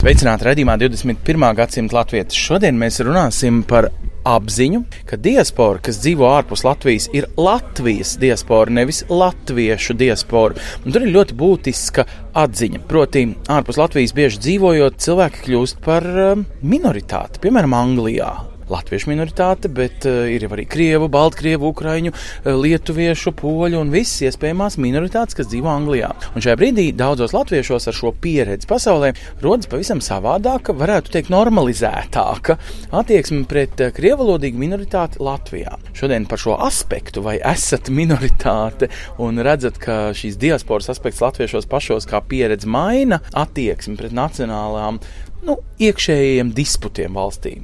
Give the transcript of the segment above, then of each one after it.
Sveicināti redzamā 21. gadsimta latvieši. Šodien mēs runāsim par apziņu, ka diaspora, kas dzīvo ārpus Latvijas, ir Latvijas diaspora, nevis latviešu diaspora. Un tur ir ļoti būtiska atziņa. Proti, ārpus Latvijas bieži dzīvojot, cilvēki kļūst par um, minoritāti, piemēram, Anglijā. Latviešu minoritāte, bet uh, ir jau arī krievu, baltkrievu, ukraiņu, uh, lietuviešu, poļu un visas iespējamās minoritātes, kas dzīvo Anglijā. Un šajā brīdī daudzos latviešos ar šo pieredzi pasaulē rodas pavisam savādāka, varētu teikt, normalizētāka attieksme pret uh, krievalodīgu minoritāti Latvijā. Šodien par šo aspektu, vai esat minoritāte un redzat, ka šīs diasporas aspekts latviešos pašos kā pieredze maina attieksmi pret nacionālām nu, iekšējiem disputiem valstī.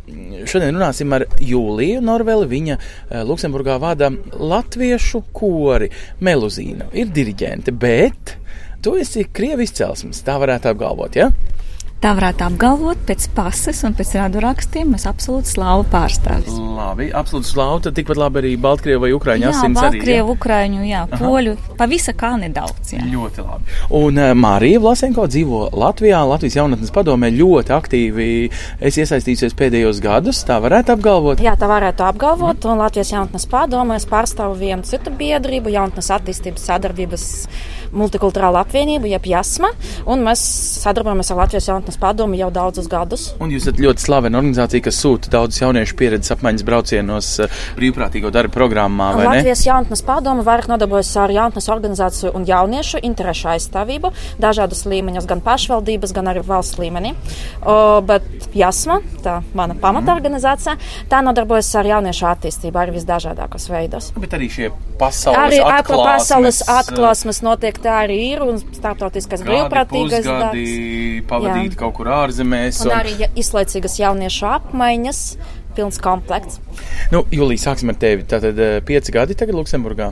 Šodien runāsim ar Jūliju Norveli. Viņa eh, Luksemburgā vada latviešu kori. Meluzīna ir diriģente, bet tu esi krievi izcelsmes. Tā varētu apgalvot, ja? Tā varētu apgalvot pēc pases un pēc radurakstiem. Mēs absolūti slāvu pārstāvis. Labi, absolūti slāva. Tad tikpat labi arī Baltkrievu vai Ukraiņu asins arī. Baltkrievu, Ukraiņu, jā, poļu, pavisa kā nedaudz. Jā. Ļoti labi. Un uh, Marija Vlasenko dzīvo Latvijā, Latvijas jaunatnes padomē ļoti aktīvi. Es iesaistījusies pēdējos gadus, tā varētu apgalvot. Jā, tā varētu apgalvot. Un Latvijas jaunatnes padomē es pārstāvu vienu citu biedrību, jaunatnes attīstības sadarbības multikulturālu apvienību, jeb JASMA. Un mēs sadarbojamies ar Latvijas jaunatnes padomu jau daudzus gadus. Un jūs esat ļoti slavena organizācija, kas sūta daudzus jauniešu pieredzes apmaiņas braucienos eh, brīvprātīgo darbu programmā. Latvijas jaunatnes padome vairāk nodarbojas ar jaunatnes organizāciju un jauniešu interešu aizstāvību dažādas līmeņos, gan pašvaldības, gan arī valsts līmenī. O, bet JASMA, tā mana pamatorganizācija, tā nodarbojas ar jauniešu attīstību arī visdažādākos veidos. Bet arī šie pasaules Arī atklāsmes, pasaules eh, atklāsmes notiek tā arī ir un brīvprātīgais pusgadi darbs. pavadīti Jā. kaut kur ārzemēs. Un arī ja- izlaicīgas jauniešu apmaiņas, pilns komplekts. Nu, Julija, sāksim ar tevi. Tātad eh, pieci gadi tagad Luksemburgā.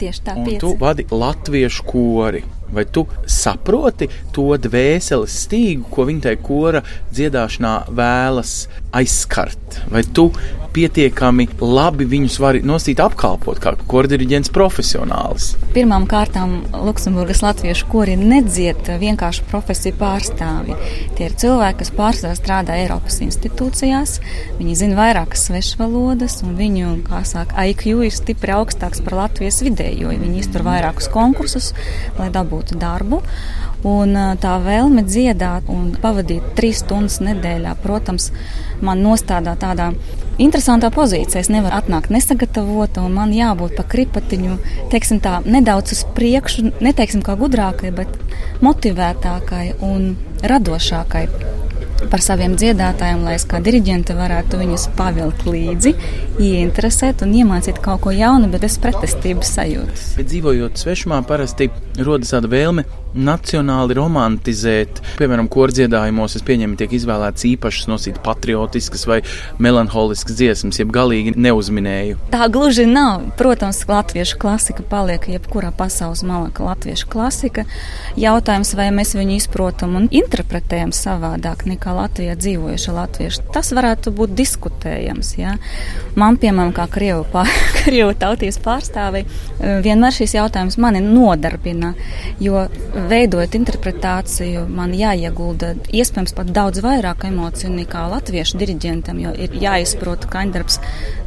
Tieši tā, Un pieci. tu vadi latviešu kori. Vai tu saproti to dvēseles stīgu, ko viņa tajā kora dziedāšanā vēlas aizskart? Vai tu pietiekami labi viņus vari nostīt apkalpot kā kordiriģents profesionālis? Pirmām kārtām Luksemburgas latviešu kori nedziet vienkārši profesiju pārstāvi. Tie ir cilvēki, kas pārsvarā strādā Eiropas institūcijās, viņi zina vairākas svešvalodas, un viņu, kā saka, IQ ir stipri augstāks par Latvijas vidējo. Viņi iztur vairākus konkursus, lai dabūtu darbu. Un tā vēlme dziedāt un pavadīt trīs stundas nedēļā, protams, man nostādā tādā interesantā pozīcijā. Es nevaru atnākt nesagatavota, un man jābūt pa kripatiņu, teiksim tā, nedaudz uz priekšu, neteiksim kā gudrākai, bet motivētākai un radošākai par saviem dziedātājiem, lai es kā diriģente varētu viņus pavilkt līdzi, ieinteresēt un iemācīt kaut ko jaunu, bet bez pretestības sajūtas. Bet dzīvojot svešumā, parasti rodas tāda vēlme nacionāli romantizēt. Piemēram, kordziedājumos es pieņemu, tiek izvēlēts īpašas nosīt patriotiskas vai melanholiskas dziesmas, jeb galīgi neuzminēju. Tā gluži nav. Protams, latviešu klasika paliek jebkurā pasaules malā, ka latviešu klasika. Jautājums, vai mēs viņu izprotam un interpretējam savādāk nekā Latvijā dzīvojuši latvieši, tas varētu būt diskutējams. Ja? Man, piemēram, kā krievu, pār, krievu tautības pārstāvei, vienmēr šis jautājums mani nodarbina, jo veidojot interpretāciju, man jāiegulda iespējams pat daudz vairāk emociju nekā latviešu diriģentam, jo ir jāizprot kaņdarbs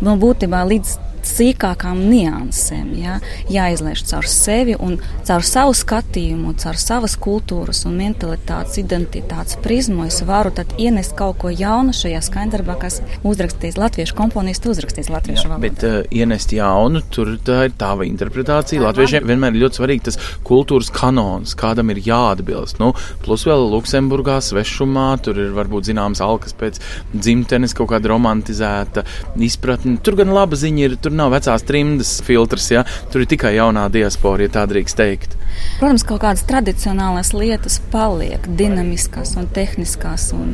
no būtībā līdz sīkākām niansēm. Ja? Jāizlaiž caur sevi un caur savu skatījumu, caur savas kultūras un mentalitātes, identitātes prizmu. Es varu ienest kaut ko jaunu šajā skaņdarbā, kas uzrakstīs latviešu komponisti, uzrakstīs latviešu valodā. Bet uh, ienest jaunu, tur tā ir tava interpretācija. Latviešiem vienmēr ir ļoti svarīgi tas kultūras kanons, kādam ir jāatbilst. Nu, plus vēl Luksemburgā, svešumā, tur ir varbūt zināms alkas pēc dzimtenes, kaut kāda romantizēta izpratne. Tur gan laba ziņa ir, tur nav vecās trimdas filtrs, ja? tur ir tikai jaunā diaspora, ja tā drīkst teikt. Protams, kaut kādas tradicionālās lietas paliek, dinamiskas un tehniskās un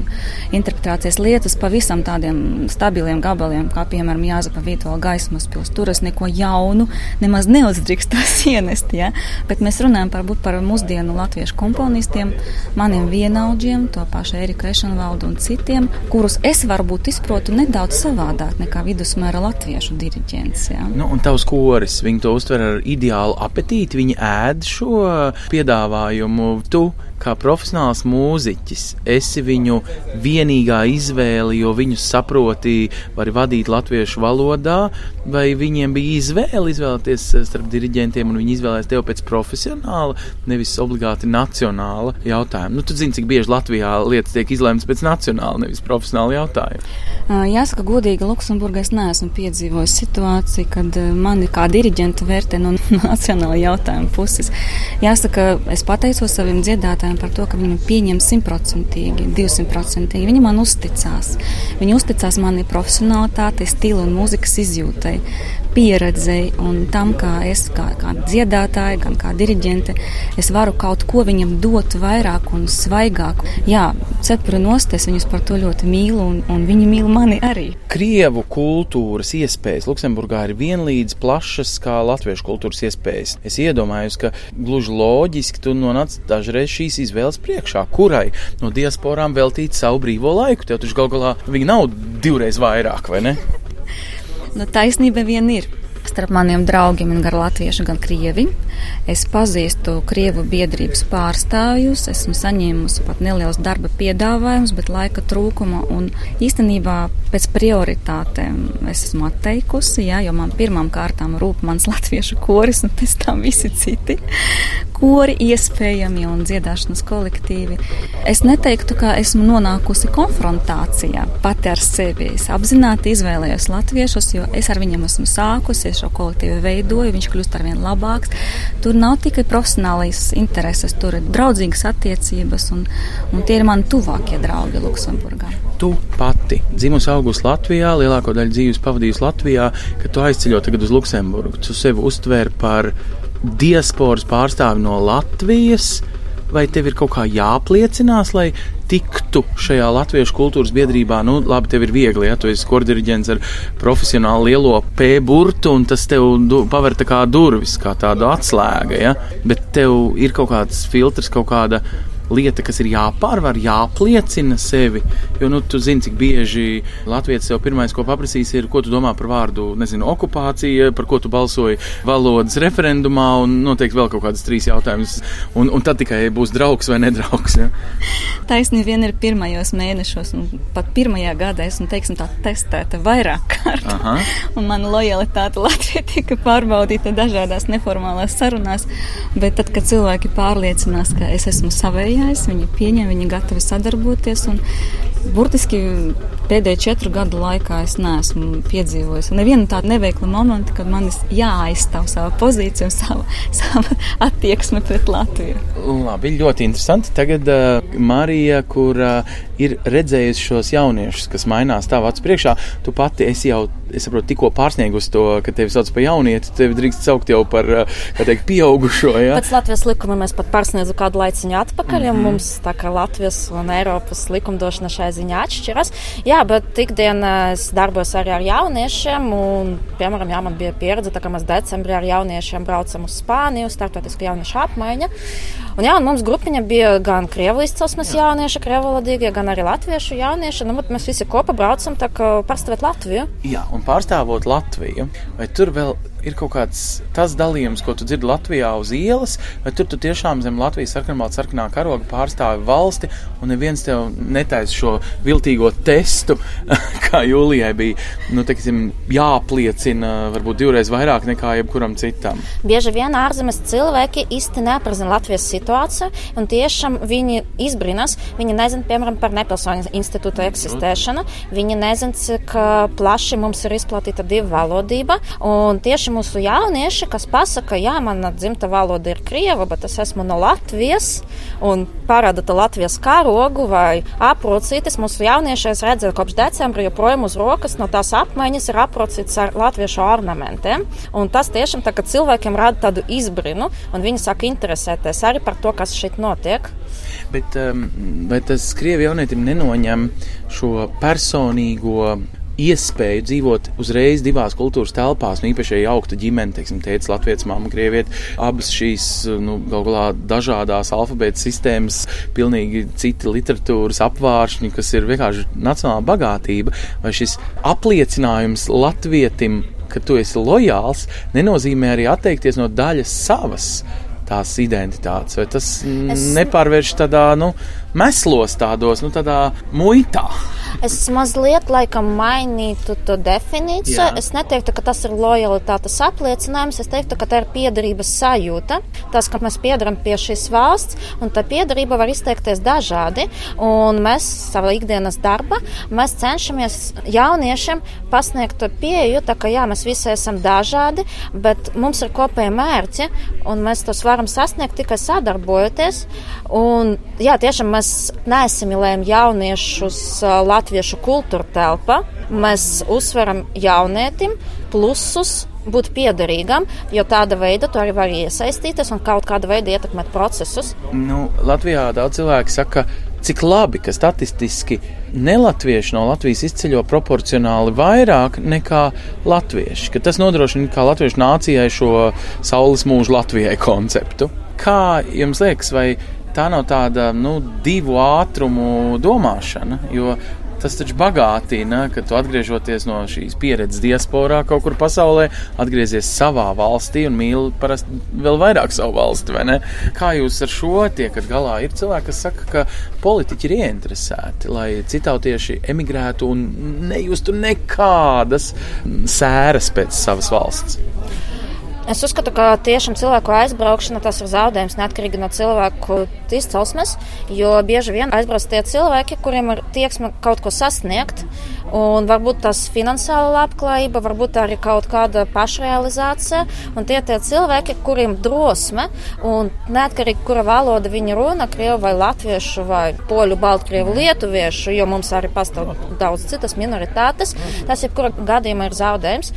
interpretācijas lietas pavisam tādiem stabiliem gabaliem, kā piemēram Jāzapa Vītola gaismas pils. Tur es neko jaunu nemaz neuzdrīkstās ienest, ja? bet mēs runājam par, par mūsdienu latviešu komponistiem, maniem vienaudžiem, to pašu Eriku Ešenvaldu un citiem, kurus es varbūt izprotu nedaudz savādāk nekā vidusmēra latviešu diriģents. Ja? Nu, un tavs koris, viņi to uztver ar ideālu apetīti, viņi ēd šo piedāvājumu. Tu kā profesionāls mūziķis, esi viņu vienīgā izvēle, jo viņus saproti, vari vadīt latviešu valodā, vai viņiem bija izvēle izvēlēties starp diriģentiem, un viņi izvēlējās tevi pēc profesionāla, nevis obligāti nacionāla jautājuma. Nu, tu zini, cik bieži Latvijā lietas tiek izlēmtas pēc nacionāla, nevis profesionāla jautājuma. Jāsaka, godīgi, Luksemburgā es neesmu piedzīvojis situāciju, kad mani kā diriģentu vērtē no nacionāla jautājuma puses. Jāsaka, es pateicos saviem dziedātājiem runājam par to, ka viņi pieņem simtprocentīgi, divsimtprocentīgi. Viņi man uzticās. Viņi uzticās manai profesionālitātei, stilu un mūzikas izjūtai pieredzei un tam, kā es, kā, kā dziedātāja, gan kā diriģente, es varu kaut ko viņam dot vairāk un svaigāk. Jā, cepuri nost, es viņus par to ļoti mīlu, un, un viņi mīl mani arī. Krievu kultūras iespējas Luksemburgā ir vienlīdz plašas kā latviešu kultūras iespējas. Es iedomājos, ka gluži loģiski tu nonāc dažreiz šīs izvēles priekšā, kurai no diasporām veltīt savu brīvo laiku. Tev taču gal galā viņi nav divreiz vairāk, vai ne? Nu, taisnība vien ir. Starp maniem draugiem ir gan latvieši, gan krievi. Es pazīstu krievu biedrības pārstāvjus, esmu saņēmusi pat neliels darba piedāvājums, bet laika trūkuma un īstenībā pēc prioritātēm es esmu atteikusi, jā, jo man pirmām kārtām rūp mans latviešu koris un pēc tam visi citi kori iespējami un dziedāšanas kolektīvi. Es neteiktu, ka esmu nonākusi konfrontācijā pati ar sevi. Es apzināti izvēlējos latviešus, jo es ar viņiem esmu sākusi, es šo kolektīvu veidoju, viņš kļūst ar vien labāks. Tur nav tikai profesionālīs intereses, tur ir draudzīgas attiecības, un, un tie ir mani tuvākie draugi Luksemburgā. Tu pati dzimusi augusi Latvijā, lielāko daļu dzīves pavadījusi Latvijā, kad tu aizceļot tagad uz Luksemburgu. Tu sevi uztver par diasporas pārstāvi no Latvijas, vai tev ir kaut kā jāapliecinās, lai tiktu šajā latviešu kultūras biedrībā? Nu, labi, tev ir viegli, ja tu esi kordiriģents ar profesionālu lielo P burtu, un tas tev paver tā kā durvis, kā tādu atslēga, ja? bet tev ir kaut kāds filtrs, kaut kāda lieta, kas ir jāpārvar, jāpliecina sevi. Jo, nu, tu zini, cik bieži Latvijas sev pirmais, ko paprasīs, ir, ko tu domā par vārdu, nezinu, okupācija, par ko tu balsoji valodas referendumā, un noteikti vēl kaut kādas trīs jautājumas. Un, un tad tikai būs draugs vai nedraugs. Ja? Taisnība vien ir pirmajos mēnešos, un pat pirmajā gadā esmu, teiksim, tā testēta vairāk kārt. un mana lojalitāte Latvijai tika pārbaudīta dažādās neformālās sarunās, bet tad, kad cilvēki pārliecinās, ka es esmu savējā, mājās, viņi pieņem, viņi gatavi sadarboties. Burtiski pēdējo četru gadu laikā es neesmu piedzīvojis nevienu tādu neveiklu momentu, kad man ir jāaizstāv sava pozīcija un sava, sava attieksme pret Latviju. Labi, ļoti interesanti. Tagad uh, Marija, kur uh, ir redzējusi šos jauniešus, kas mainās tavā acu priekšā, tu pati esi jau, es saprotu, tikko pārsniegusi to, ka tevi sauc par jaunieti, tevi drīkst saukt jau par, kā teikt, pieaugušo. Ja? Pēc Latvijas likuma mēs pat pārsniedzu kādu laiciņu atpakaļ, mm -hmm. un mums tā kā Latvijas un Eiropas likumdošana šai ziņā atšķiras. Jā, bet ikdienā es darbos arī ar jauniešiem, un, piemēram, jā, man bija pieredze, kā mēs decembrī ar jauniešiem braucam uz Spāniju, startautisku jauniešu apmaiņu. Un, jā, un mums grupiņa bija gan krievu izcelsmes jaunieši, krievu valodīgie, gan arī latviešu jaunieši. Nu, mēs visi kopā braucam pārstāvot Latviju. Jā, un pārstāvot Latviju, vai tur vēl ir kaut kāds tas dalījums, ko tu dzirdi Latvijā uz ielas, vai tur tu tiešām zem Latvijas sarkanbalta sarkanā karoga pārstāvi valsti, un neviens tev netaisa šo viltīgo testu, kā Jūlijai bija, nu, teiksim, jāapliecina varbūt divreiz vairāk nekā jebkuram citam. Bieži vien ārzemes cilvēki īsti nepazina Latvijas situāciju, un tiešām viņi izbrīnas, viņi nezina, piemēram, par nepilsoņu institūtu eksistēšanu, viņi nezina, cik plaši mums ir izplatīta divu valodība, un tieši mūsu jaunieši, kas pasaka, jā, mana dzimta valoda ir krieva, bet es esmu no Latvijas un parāda to Latvijas karogu vai aprocītis. Mūsu jaunieši, es redzēju, kopš decembra, jo joprojām uz rokas no tās apmaiņas ir aprocīts ar latviešu ornamentiem. Un tas tiešām tā, cilvēkiem rada tādu izbrinu, un viņi sāk interesēties arī par to, kas šeit notiek. Bet um, vai tas krievi jaunietim nenoņem šo personīgo iespēju dzīvot uzreiz divās kultūras telpās, nu, īpaši, ja augta ģimene, teiksim, tēvs, latviečs, mamma, krieviete, abas šīs, nu, gal galā dažādās alfabēta sistēmas, pilnīgi citi literatūras apvāršņi, kas ir vienkārši nacionāla bagātība, vai šis apliecinājums latvietim, ka tu esi lojāls, nenozīmē arī atteikties no daļas savas tās identitātes, vai tas es... nepārvērš tādā, nu, meslos tādos, nu, tādā muitā. Es mazliet laikam mainītu to definīciju. Jā. Es neteiktu, ka tas ir lojalitātes apliecinājums. Es teiktu, ka tā ir piederības sajūta. Tas, ka mēs piedaram pie šīs valsts, un tā piederība var izteikties dažādi. Un mēs savā ikdienas darbā mēs cenšamies jauniešiem pasniegt to pieeju, tā ka jā, mēs visi esam dažādi, bet mums ir kopēji mērķi, un mēs tos varam sasniegt tikai sadarbojoties. Un, jā, tiešām mēs neasimilējam jauniešus latviešu kultūra telpa. Mēs uzsveram jaunietim plusus būt piederīgam, jo tāda veida tu arī vari iesaistīties un kaut kāda veida ietekmēt procesus. Nu, Latvijā daudz cilvēku saka, cik labi, ka statistiski nelatvieši no Latvijas izceļo proporcionāli vairāk nekā latvieši. Tas nodrošina kā latviešu nācijai šo saules mūžu Latvijai konceptu. Kā jums liekas, vai tā nav tāda nu, divu ātrumu domāšana. Jo tas taču bagātina, ka tu atgriežoties no šīs pieredzes diasporā kaut kur pasaulē, atgriezies savā valstī un mīli parasti vēl vairāk savu valsti. Kā jūs ar šo tiekat galā? Ir cilvēki, kas saka, ka politiķi ir ieinteresēti, lai citautieši emigrētu un nejustu nekādas sēras pēc savas valsts. Es uzskatu, ka tiešām cilvēku aizbraukšana tas ir zaudējums neatkarīgi no cilvēku izcelsmes, jo bieži vien aizbrauc tie cilvēki, kuriem ir tieksme kaut ko sasniegt. Un varbūt tas finansiāla labklājība, varbūt arī kaut kāda pašrealizācija. Un tie tie cilvēki, kuriem drosme un neatkarīgi, kura valoda viņi runa, krievu vai latviešu vai poļu, baltkrievu, lietuviešu, jo mums arī pastāv daudz citas minoritātes, tas jebkurā gadījumā ir zaudējums.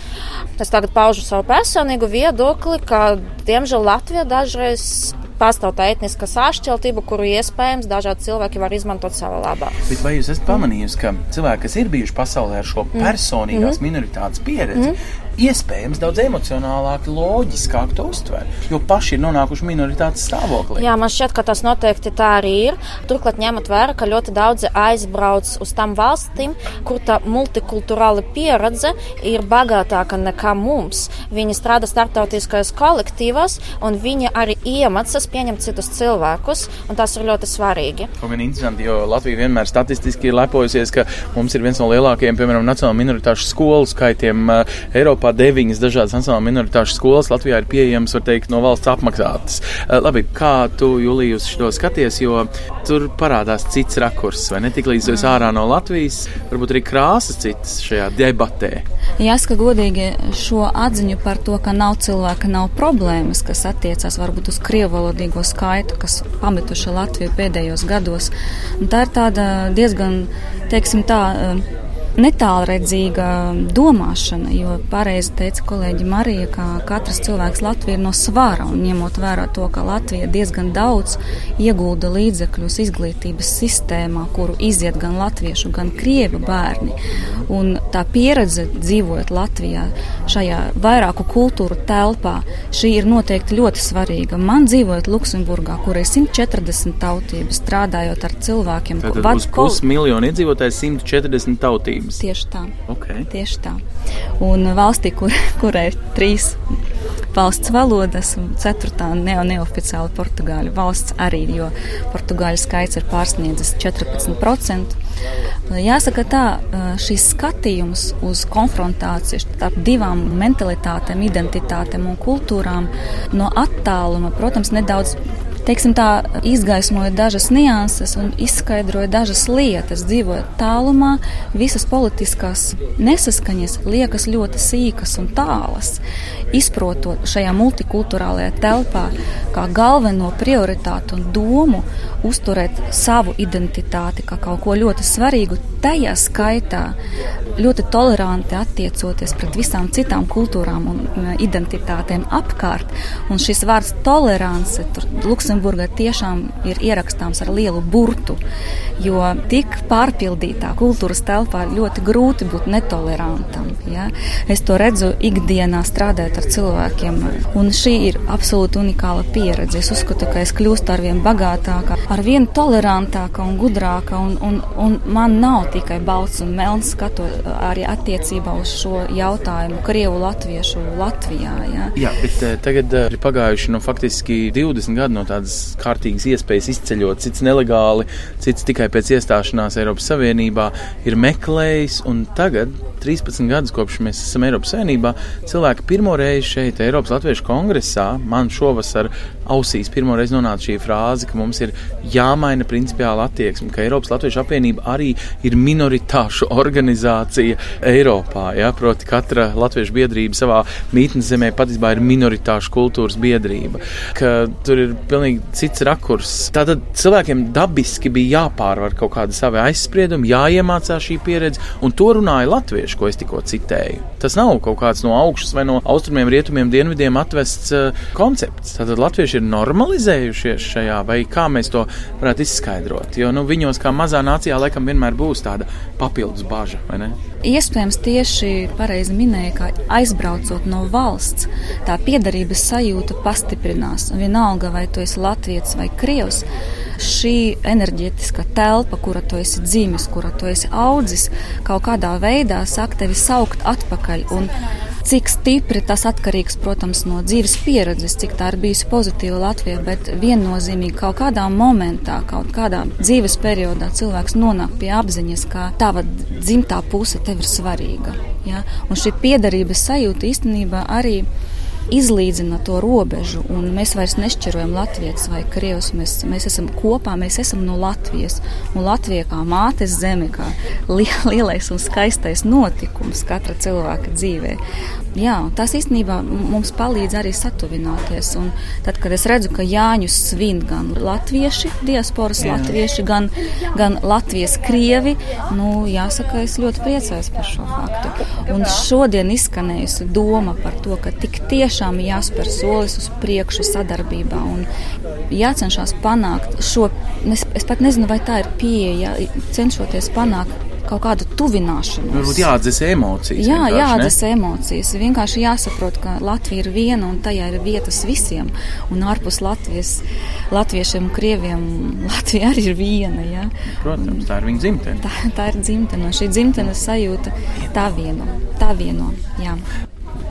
Es tagad paužu savu personīgu viedokli, ka diemžēl Latvija dažreiz pastāv tā etniska sašķeltība, kuru iespējams dažādi cilvēki var izmantot savā labā. Bet vai jūs esat pamanījusi, ka cilvēki, kas ir bijuši pasaulē ar šo mm. personīgās mm. minoritātes pieredzi, mm iespējams daudz emocionālāk, loģiskāk to uztver, jo paši ir nonākuši minoritātes stāvoklī. Jā, man šķiet, ka tas noteikti tā arī ir. Turklāt ņemot vērā, ka ļoti daudzi aizbrauc uz tām valstīm, kur tā multikulturāla pieredze ir bagātāka nekā mums. Viņi strādā starptautiskajos kolektīvos, un viņi arī iemācās pieņemt citus cilvēkus, un tas ir ļoti svarīgi. Kaut gan interesanti, jo Latvija vienmēr statistiski ir lepojusies, ka mums ir viens no lielākajiem, piemēram, nacionālo minoritāšu skolu skaitiem uh, Eiropā. Eiropā deviņas dažādas nacionālās minoritāšu skolas Latvijā ir pieejamas, var teikt, no valsts apmaksātas. Eh, labi, kā tu, Julija, uz šo skaties, jo tur parādās cits rakurs, vai ne tik līdz esi ārā no Latvijas, varbūt arī krāsas citas šajā debatē. Jāsaka godīgi šo atziņu par to, ka nav cilvēka, nav problēmas, kas attiecās varbūt uz krievalodīgo skaitu, kas pametuši Latviju pēdējos gados. Un tā ir tāda diezgan, teiksim tā, netālredzīga domāšana, jo pareizi teica kolēģi Marija, ka katrs cilvēks Latvijā ir no svara, un ņemot vērā to, ka Latvija diezgan daudz iegulda līdzekļus izglītības sistēmā, kuru iziet gan latviešu, gan krievu bērni, un tā pieredze dzīvojot Latvijā šajā vairāku kultūru telpā, šī ir noteikti ļoti svarīga. Man dzīvojot Luksemburgā, kur ir 140 tautības, strādājot ar cilvēkiem, Tātad uz pusmiljonu iedzīvotāju 140 tautības tautības. Tieši tā. Okay. Tieši tā. Un valstī, kur, kurai ir trīs valsts valodas, un ceturtā ne, neoficiāli portugāļu valsts arī, jo portugāļu skaits ir pārsniedzis 14%. Jāsaka tā, šis skatījums uz konfrontāciju starp divām mentalitātēm, identitātēm un kultūrām no attāluma, protams, nedaudz teiksim, tā, izgaismoja dažas nianses un izskaidroja dažas lietas. Dzīvojot tālumā, visas politiskās nesaskaņas liekas ļoti sīkas un tālas. Izprotot šajā multikulturālajā telpā kā galveno prioritātu un domu uzturēt savu identitāti kā kaut ko ļoti svarīgu, tajā skaitā ļoti toleranti attiecoties pret visām citām kultūrām un identitātēm apkārt. Un šis vārds tolerance tur Luksemburgā tiešām ir ierakstāms ar lielu burtu, jo tik pārpildītā kultūras telpā ļoti grūti būt netolerantam. Ja? Es to redzu ikdienā strādājot ar cilvēkiem, un šī ir absolūti unikāla pieredze. Es uzskatu, ka es kļūstu ar vien bagātāka, ar vien tolerantāka un gudrāka, un, un, un man nav tikai balts un melns skatu arī attiecībā uz šo jautājumu Krievu latviešu Latvijā. Ja? Jā, bet uh, tagad uh, ir pagājuši nu, faktiski 20 gadi no tādas kārtīgas iespējas izceļot, cits nelegāli, cits tikai pēc iestāšanās Eiropas Savienībā ir meklējis, un tagad 13 gadus kopš mēs esam Eiropas Savienībā, cilvēki pirmo reizi šeit, Eiropas Latviešu kongresā, man šovasar ausīs pirmo reizi nonāca šī frāze, ka mums ir jāmaina principiāla attieksme, ka Eiropas Latviešu apvienība arī ir minoritāšu organizācija Eiropā. Ja? Proti, katra latviešu biedrība savā mītnes zemē patiesībā ir minoritāšu kultūras biedrība, ka tur ir pilnīgi cits rakurs. Tātad cilvēkiem dabiski bija jāpārvar kaut kāda savi aizspriedumi, jāiemācās šī pieredze, un to runāja latvieši, ko es tikko citēju. Tas nav kaut kāds no augšas vai no austrumiem, rietumiem, dienvidiem atvests uh, koncepts. Tātad latvieši ir normalizējušies šajā, vai kā mēs to varētu izskaidrot. Jo nu, viņos, kā mazā nācijā, laikam vienmēr būs tāda papildus bažas, vai ne? Iespējams, tieši pareizi minēja, ka aizbraucot no valsts, tā piederības sajūta pastiprinās. Vienalga, vai tu esi latviečs vai krievs, šī enerģētiskā telpa, kura tu esi dzimis, kura tu esi audzis, kaut kādā veidā sāk tevi saukt atpakaļ. Un Cik stipri tas atkarīgs, protams, no dzīves pieredzes, cik tā ir bijusi pozitīva Latvijā, bet viennozīmīgi kaut kādā momentā, kaut kādā dzīves periodā cilvēks nonāk pie apziņas, ka tava dzimtā puse tev ir svarīga. Ja? Un šī piederības sajūta īstenībā arī izlīdzina to robežu, un mēs vairs nešķirojam latviešu vai krievus. Mēs, mēs esam kopā, mēs esam no Latvijas. Un Latvija kā mātes zeme, kā lielais un skaistais notikums katra cilvēka dzīvē. Jā, tas īstenībā mums palīdz arī satuvināties. Un tad, kad es redzu, ka Jāņus svin gan latvieši, diasporas Jā. latvieši, gan, gan Latvijas krievi, nu, jāsaka, es ļoti priecājos par šo faktu. Un šodien izskanējusi doma par to, ka tik tiešām jāspēr solis uz priekšu sadarbībā un jācenšas panākt šo, es, es pat nezinu, vai tā ir pieeja, cenšoties panākt kaut kādu tuvināšanos. Varbūt jāatdzīst emocijas. Jā, jāatdzīst emocijas. Vienkārši jāsaprot, ka Latvija ir viena un tajā ir vietas visiem. Un ārpus Latvijas, latviešiem un krieviem, Latvija arī ir viena. Ja? Protams, tā ir viņa dzimtene. Tā, tā ir dzimtene. Šī dzimtenes sajūta tā vieno. Tā vieno jā.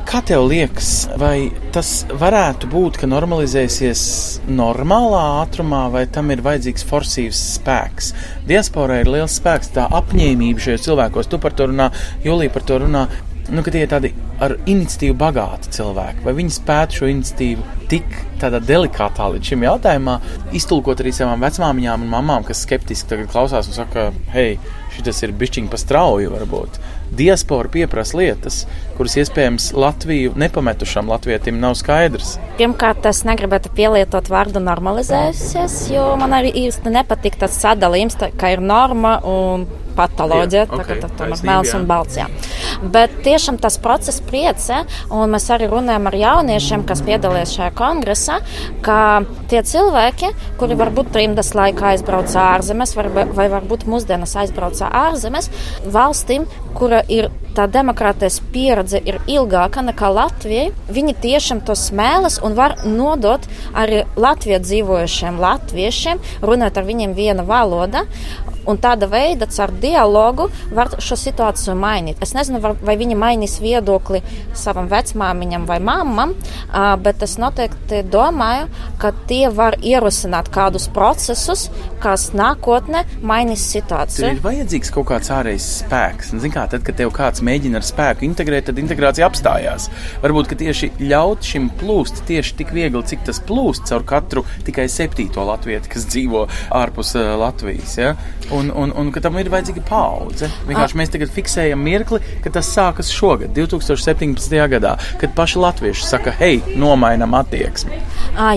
Kā tev liekas, vai tas varētu būt, ka normalizēsies normālā ātrumā, vai tam ir vajadzīgs forsīvs spēks? Diasporā ir liels spēks, tā apņēmība šajos cilvēkos. Tu par to runā, Julija par to runā. Nu, tie ir tādi ar iniciatīvu bagāti cilvēki, vai viņi spētu šo iniciatīvu tik tādā delikātā līdz šim jautājumam, iztulkot arī savām vecmāmiņām un mamām, kas skeptiski klausās un saka, hei, šis ir bišķiņš pa strauju varbūt. Diaspora pieprasa lietas, kuras iespējams Latviju nepametušam latvietim nav skaidrs. Pirmkārt, es negribētu pielietot vārdu normalizējusies, jo man arī īsti nepatīk tas sadalījums, ka ir norma un patoloģija. Jā, okay, tā kā tā ir melns un balts. Jā. Bet tiešām tas process priecē, un mēs arī runājam ar jauniešiem, kas piedalījās šajā kongresā, ka tie cilvēki, kuri varbūt trimdas laikā aizbrauca ārzemēs, vai, varbūt mūsdienas aizbrauca ārzemēs, valstīm, kura ir tā demokrātijas pieredze ir ilgāka nekā Latvijai, viņi tiešām to smēlas un var nodot arī Latvijā dzīvojušiem latviešiem, runāt ar viņiem viena valoda. Un tāda veida, ar dialogu, var šo situāciju mainīt. Es nezinu, vai viņi mainīs viedokli savam vecmāmiņam vai mammam, bet es noteikti domāju, ka tie var ierosināt kādus procesus, kas nākotnē mainīs situāciju. Tur ir vajadzīgs kaut kāds ārējs spēks. Zin kā, tad, kad tev kāds mēģina ar spēku integrēt, tad integrācija apstājās. Varbūt tieši ļaut šim plūst tieši tik viegli, cik tas plūst caur katru tikai septīto latvieti, kas dzīvo ārpus Latvijas. Ja? Un, un, un ka tam ir vajadzīga paudze. Vienkārši mēs tagad fiksējam mirkli, ka tas sākas šogad, 2017. gadā, kad paši latvieši saka, hei, nomainam attieksmi.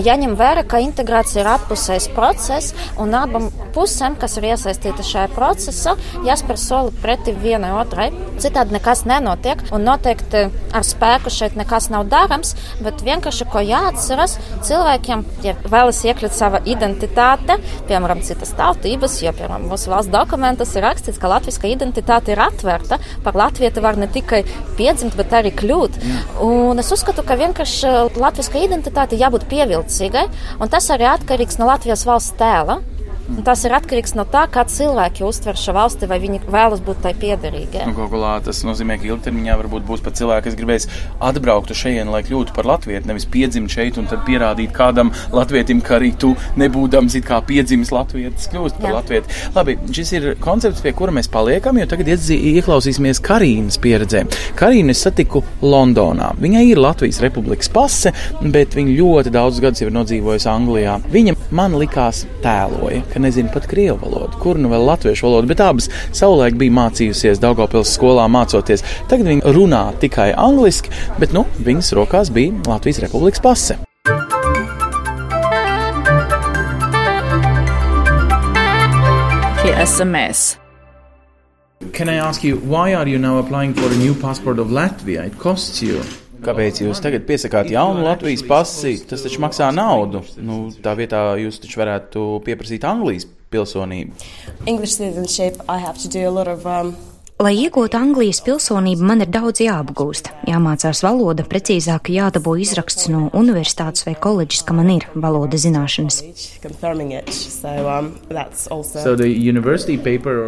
Jāņem vērā, ka integrācija ir apusējs process, un abām pusēm, kas ir iesaistītas šajā procesā, jāspēr soli pretī vienai otrai. Citādi nekas nenotiek, un noteikti ar spēku šeit nekas nav darāms, bet vienkārši ko jāatceras cilvēkiem, ja vēlas iekļūt sava identitāte, piemēram, citas tautības, jo, piemēram, mūsu valsts dokumentos ir rakstīts, ka latviska identitāte ir atvērta. Par latvieti var ne tikai piedzimt, bet arī kļūt. Un es uzskatu, ka vienkārši latviska identitāte jābūt pievilcīgai, un tas arī atkarīgs no Latvijas valsts tēla. Un tas ir atkarīgs no tā, kā cilvēki uztver šo valsti, vai viņi vēlas būt tai piederīgi. Nu, Gogolā, tas nozīmē, ka ilgtermiņā varbūt būs pat cilvēki, kas gribēs atbraukt uz šejienu, lai kļūtu par latvieti, nevis piedzimt šeit un tad pierādīt kādam latvietim, ka arī tu nebūdams it kā piedzimis latvietis, kļūst par Jā. latvieti. Labi, šis ir koncepts, pie kura mēs paliekam, jo tagad ieklausīsimies Karīnas pieredzē. Karīnu es satiku Londonā. Viņai ir Latvijas republikas pase, bet viņa ļoti daudz gadus ir nodzīvojusi Anglijā. Viņa man likās tēloja, ka nezina pat krievu valodu, kur nu vēl latviešu valodu, bet abas savulaik bija mācījusies Daugopils skolā mācoties. Tagad viņa runā tikai angliski, bet nu, viņas rokās bija Latvijas republikas pase. Tie esam mēs. Can I ask you, why are you now applying for a new passport of Latvia? It costs you. Kāpēc jūs tagad piesakāt jaunu Latvijas pasi? Tas taču maksā naudu. Nu, tā vietā jūs taču varētu pieprasīt Anglijas pilsonību. English citizenship, I have to do a lot of um, Lai iegūtu Anglijas pilsonību, man ir daudz jāapgūst. Jāmācās valoda, precīzāk jādabū izraksts no universitātes vai koledžas, ka man ir valoda zināšanas.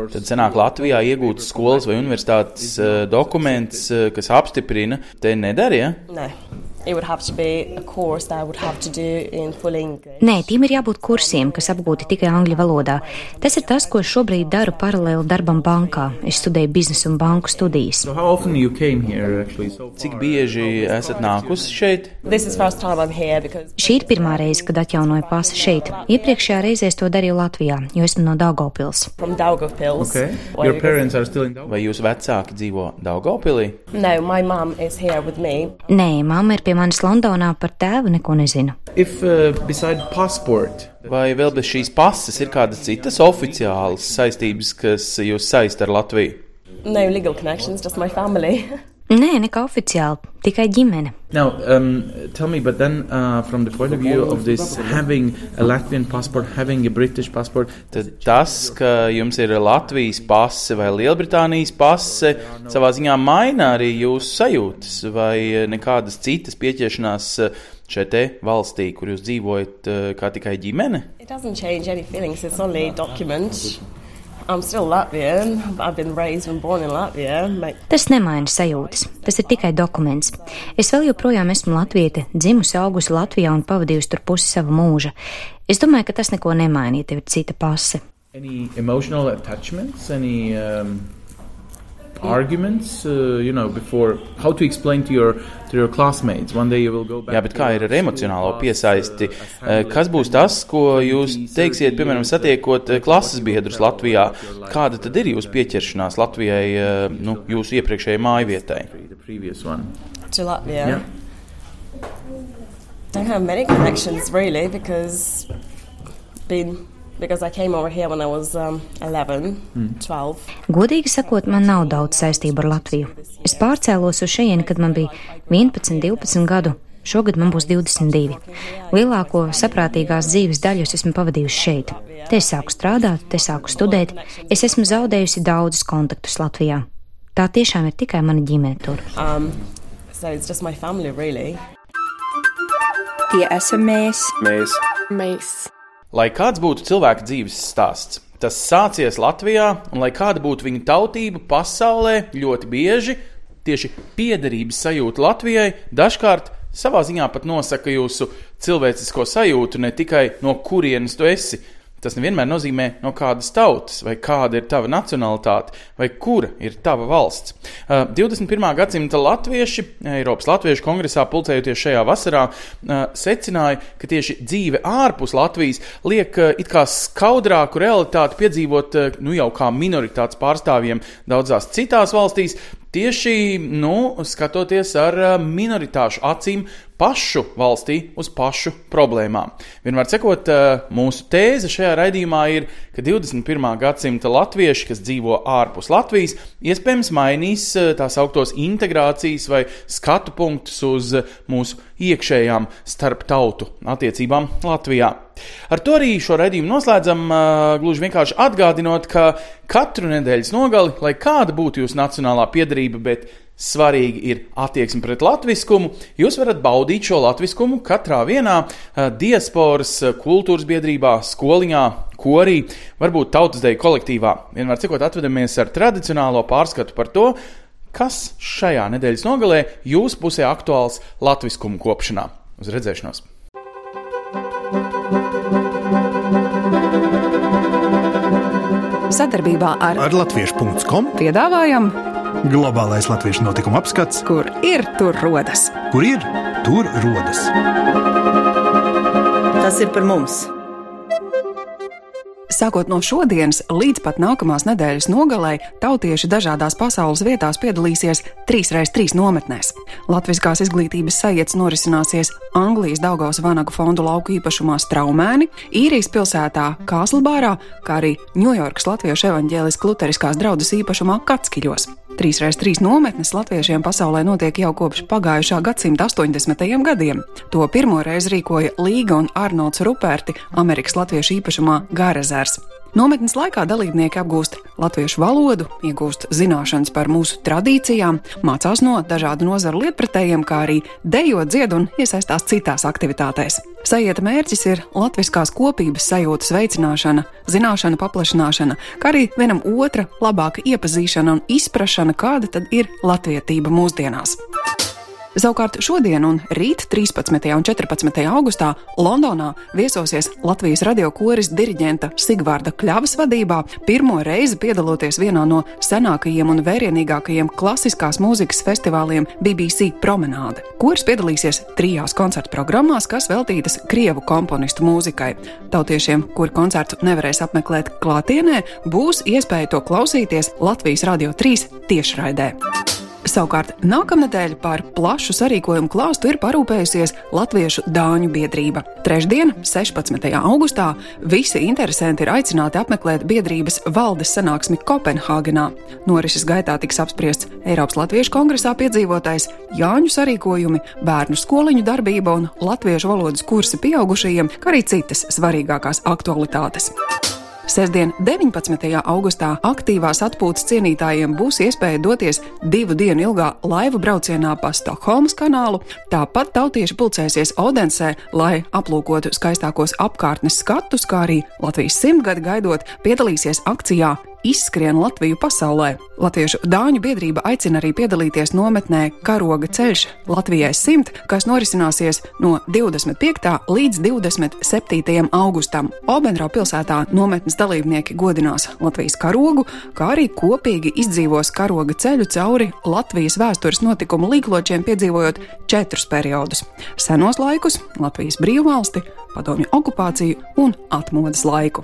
um. Tad senāk Latvijā iegūts skolas vai universitātes uh, dokuments, uh, kas apstiprina, te nedarīja. no, it would have to be a course that I would have to do in full English. Nē, tiem ir jābūt kursiem, kas apgūti tikai angļu valodā. Tas ir tas, ko es šobrīd daru paralēli darbam bankā. Es studēju biznesu un banku studijas. So how often you came here actually? So Cik bieži esat nākusi šeit? This is first time I'm here because Šī ir pirmā reize, kad atjaunoju pasi šeit. Iepriekšējā reizē es to darīju Latvijā, jo esmu no Daugavpils. Okay. Why, Your because- parents are still in Vai jūsu vecāki dzīvo Daugopilī? No, my mum is here with me. Nē, mamma ir pie manis Londonā, par tēvu neko nezinu. If uh, beside passport. Vai vēl bez šīs pases ir kādas citas oficiālas saistības, kas jūs saista ar Latviju? No legal connections, just my family. Nē, nekā oficiāli, tikai ģimene. Now, um, tell me, but then uh, from the point of view of this having a Latvian passport, having a British passport, Tad tas, ka jums ir Latvijas pase vai Lielbritānijas pase, savā ziņā maina arī jūsu sajūtas vai nekādas citas pieķeršanās šeit te valstī, kur jūs dzīvojat eh, kā tikai ģimene? It doesn't change any feelings, it's only a document. I'm still Latvian. I've been raised and born in Latvia. My, Tas nemaina sajūtas, tas ir tikai dokuments. Es vēl joprojām esmu latviete, dzimusi, augusi Latvijā un pavadījusi tur pusi sava mūža. Es domāju, ka tas neko nemaina, ja tev ir cita pase. any emotional attachments, any um, arguments, uh, you know, before how to explain to your to your classmates one day you will go back. Jā, bet kā ir ar emocionālo piesaisti? uh, assembly, Kas būs tas, ko jūs teiksiet, piemēram, satiekot eh, klases biedrus Latvijā? Kāda tad ir jūsu pieķeršanās Latvijai, nu, jūsu iepriekšējai mājvietai? The previous one. to Latvia. Yeah. Don't have many connections really because been because I came over here when I was um, 11, 12. Godīgi sakot, man nav daudz saistību ar Latviju. Es pārcēlos uz šejieni, kad man bija 11, 12 gadu. Šogad man būs 22. Lielāko saprātīgās dzīves daļu es esmu pavadījusi šeit. Te es sāku strādāt, te sāku studēt. Es esmu zaudējusi daudzus kontaktus Latvijā. Tā tiešām ir tikai mana ģimene tur. Um, so it's just my family really. Tie esam mēs. Mēs Mēs. Lai kāds būtu cilvēka dzīves stāsts, tas sācies Latvijā, un lai kāda būtu viņa tautība pasaulē, ļoti bieži tieši piederības sajūta Latvijai dažkārt savā ziņā pat nosaka jūsu cilvēcisko sajūtu, ne tikai no kurienes tu esi. Tas nevienmēr nozīmē, no kādas tautas, vai kāda ir tava nacionalitāte, vai kura ir tava valsts. Uh, 21. gadsimta latvieši, Eiropas Latviešu kongresā pulcējoties šajā vasarā, uh, secināja, ka tieši dzīve ārpus Latvijas liek uh, it kā skaudrāku realitāti piedzīvot uh, nu jau kā minoritātes pārstāvjiem daudzās citās valstīs. Tieši nu, skatoties ar uh, minoritāšu acīm pašu valstī uz pašu problēmām. Vienmēr sakot, eh, mūsu tēze šajā raidījumā ir, ka 21. gadsimta latvieši, kas dzīvo ārpus Latvijas, iespējams mainīs eh, tās augtos integrācijas vai skatu punktus uz mūsu iekšējām starp tautu attiecībām Latvijā. Ar to arī šo raidījumu noslēdzam, gluži vienkārši atgādinot, ka katru nedēļas nogali, lai kāda būtu jūsu nacionālā piedarība, bet svarīgi ir attieksme pret latviskumu. Jūs varat baudīt šo latviskumu katrā vienā diasporas kultūras biedrībā, skoliņā, korī, varbūt tautas deju kolektīvā. Vienmēr cikot atvedamies ar tradicionālo pārskatu par to, kas šajā nedēļas nogalē jūsu pusē aktuāls latviskumu kopšanā. Uz redzēšanos! Sadarbībā ar, ar Latviešu.com piedāvājam globālais latviešu notikuma apskats, kur ir tur rodas. Kur ir tur rodas? Tas ir par mums! Sākot no šodienas līdz pat nākamās nedēļas nogalē, tautieši dažādās pasaules vietās piedalīsies 3x3 nometnēs. Latviskās izglītības sajēdz norisināsies Anglijas Daugavas Vanagu fondu lauku īpašumā Straumēni, Īrijas pilsētā Kāslbārā, kā arī Ņujorkas Latviešu evaņģēliskās luteriskās draudzes īpašumā Katskiļos. 3x3 nometnes latviešiem pasaulē notiek jau kopš pagājušā gadsimta 80. gadiem. To pirmo reizi rīkoja Līga un Arnolds Ruperti Amerikas Latviešu īpašumā Gārezers. Nometnes laikā dalībnieki apgūst latviešu valodu, iegūst zināšanas par mūsu tradīcijām, mācās no dažādu nozaru lietpratējiem, kā arī dejo, dzied un iesaistās citās aktivitātēs. Sajieta mērķis ir latviskās kopības sajūtas veicināšana, zināšanu paplašināšana, kā arī vienam otra labāka iepazīšana un izprašana, kāda tad ir latvietība mūsdienās. Savukārt šodien un rīt, 13. un 14. augustā, Londonā viesosies Latvijas radio koris diriģenta Sigvārda Kļavas vadībā, pirmo reizi piedaloties vienā no senākajiem un vērienīgākajiem klasiskās mūzikas festivāliem BBC Promenāde. Koris piedalīsies trijās koncertu programmās, kas veltītas krievu komponistu mūzikai. Tautiešiem, kuri koncertu nevarēs apmeklēt klātienē, būs iespēja to klausīties Latvijas Radio 3 tiešraidē. Savukārt nākamnedēļ par plašu sarīkojumu klāstu ir parūpējusies Latviešu dāņu biedrība. Trešdien, 16. augustā, visi interesanti ir aicināti apmeklēt biedrības valdes sanāksmi Kopenhāgenā. Norises gaitā tiks apspriests Eiropas Latviešu kongresā piedzīvotais Jāņu sarīkojumi, bērnu skoliņu darbība un latviešu valodas kursi pieaugušajiem, kā arī citas svarīgākās aktualitātes. Sestdien, 19. augustā, aktīvās atpūtas cienītājiem būs iespēja doties divu dienu ilgā laivu braucienā pa Stokholmas kanālu. Tāpat tautieši pulcēsies Odensē, lai aplūkotu skaistākos apkārtnes skatus, kā arī Latvijas simtgadi gaidot, piedalīsies akcijā izskrien Latviju pasaulē. Latviešu dāņu biedrība aicina arī piedalīties nometnē Karoga ceļš Latvijai 100, kas norisināsies no 25. līdz 27. augustam. Obenrau pilsētā nometnes dalībnieki godinās Latvijas karogu, kā arī kopīgi izdzīvos karoga ceļu cauri Latvijas vēstures notikumu līkločiem, piedzīvojot četrus periodus - senos laikus, Latvijas brīvvalsti, padomju okupāciju un atmodas laiku.